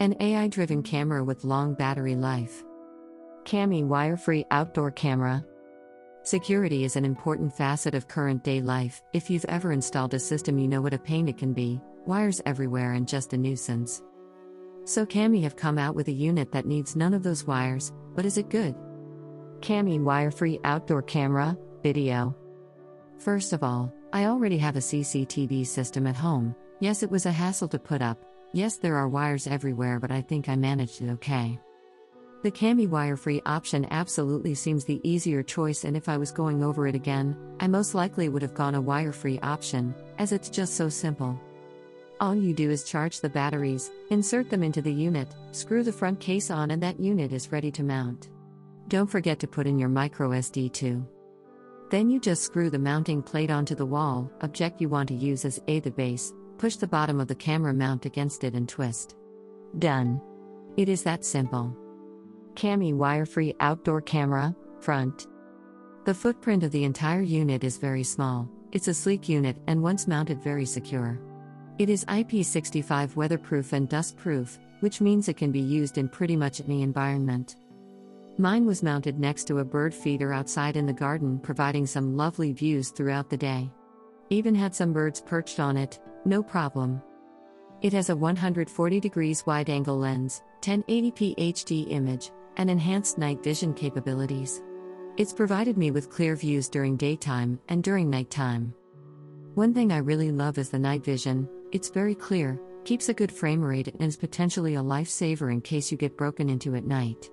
An AI driven camera with long battery life. Kami wire free outdoor camera. Security is an important facet of current day life. If you've ever installed a system, you know what a pain it can be wires everywhere and just a nuisance. So, Kami have come out with a unit that needs none of those wires, but is it good? Kami wire free outdoor camera, video. First of all, I already have a CCTV system at home. Yes, it was a hassle to put up. Yes, there are wires everywhere, but I think I managed it okay. The Kami wire free option absolutely seems the easier choice, and if I was going over it again, I most likely would have gone a wire free option, as it's just so simple. All you do is charge the batteries, insert them into the unit, screw the front case on, and that unit is ready to mount. Don't forget to put in your microSD too. Then you just screw the mounting plate onto the wall, object you want to use as A the base, push the bottom of the camera mount against it and twist. Done. It is that simple. Kami wire free outdoor camera, front. The footprint of the entire unit is very small, it's a sleek unit and once mounted very secure. It is IP65 weatherproof and dustproof, which means it can be used in pretty much any environment. Mine was mounted next to a bird feeder outside in the garden, providing some lovely views throughout the day. Even had some birds perched on it, no problem. It has a 140 degrees wide angle lens, 1080p HD image, and enhanced night vision capabilities. It's provided me with clear views during daytime and during nighttime. One thing I really love is the night vision, it's very clear, keeps a good frame rate, and is potentially a lifesaver in case you get broken into at night.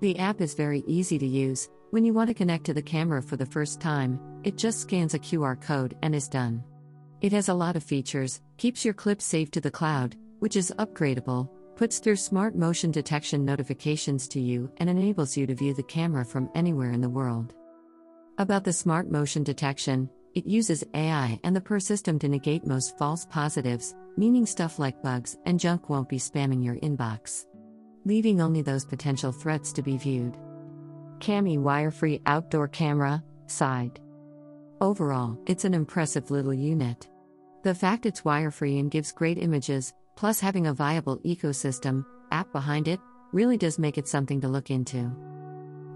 The app is very easy to use. When you want to connect to the camera for the first time, it just scans a QR code and is done. It has a lot of features, keeps your clips safe to the cloud, which is upgradable, puts through smart motion detection notifications to you, and enables you to view the camera from anywhere in the world. About the smart motion detection, it uses AI and the PIR system to negate most false positives, meaning stuff like bugs and junk won't be spamming your inbox leaving only those potential threats to be viewed. Kami wire free outdoor camera, side. Overall, it's an impressive little unit. The fact it's wire free and gives great images, plus having a viable ecosystem, app behind it, really does make it something to look into.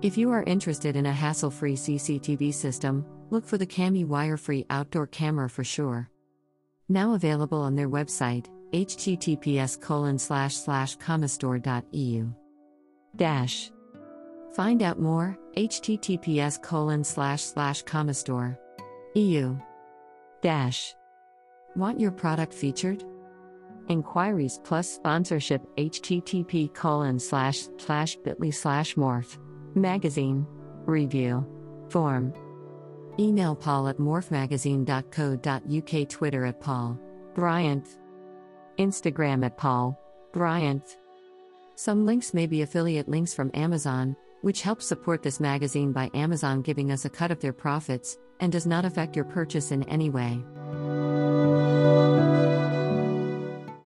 If you are interested in a hassle free CCTV system, look for the Kami wire free outdoor camera for sure. Now available on their website, https colon slash slash camistore.eu. Dash. Find out more, https colon slash slash camistore. EU. Dash. Want your product featured? Inquiries plus sponsorship http colon slash slash bit.ly slash morph. Magazine. Review. Form. Email paul at morphmagazine.co.uk Twitter at paul. Bryant. Instagram at Paul Bryant. Some links may be affiliate links from Amazon, which helps support this magazine by Amazon giving us a cut of their profits, and does not affect your purchase in any way.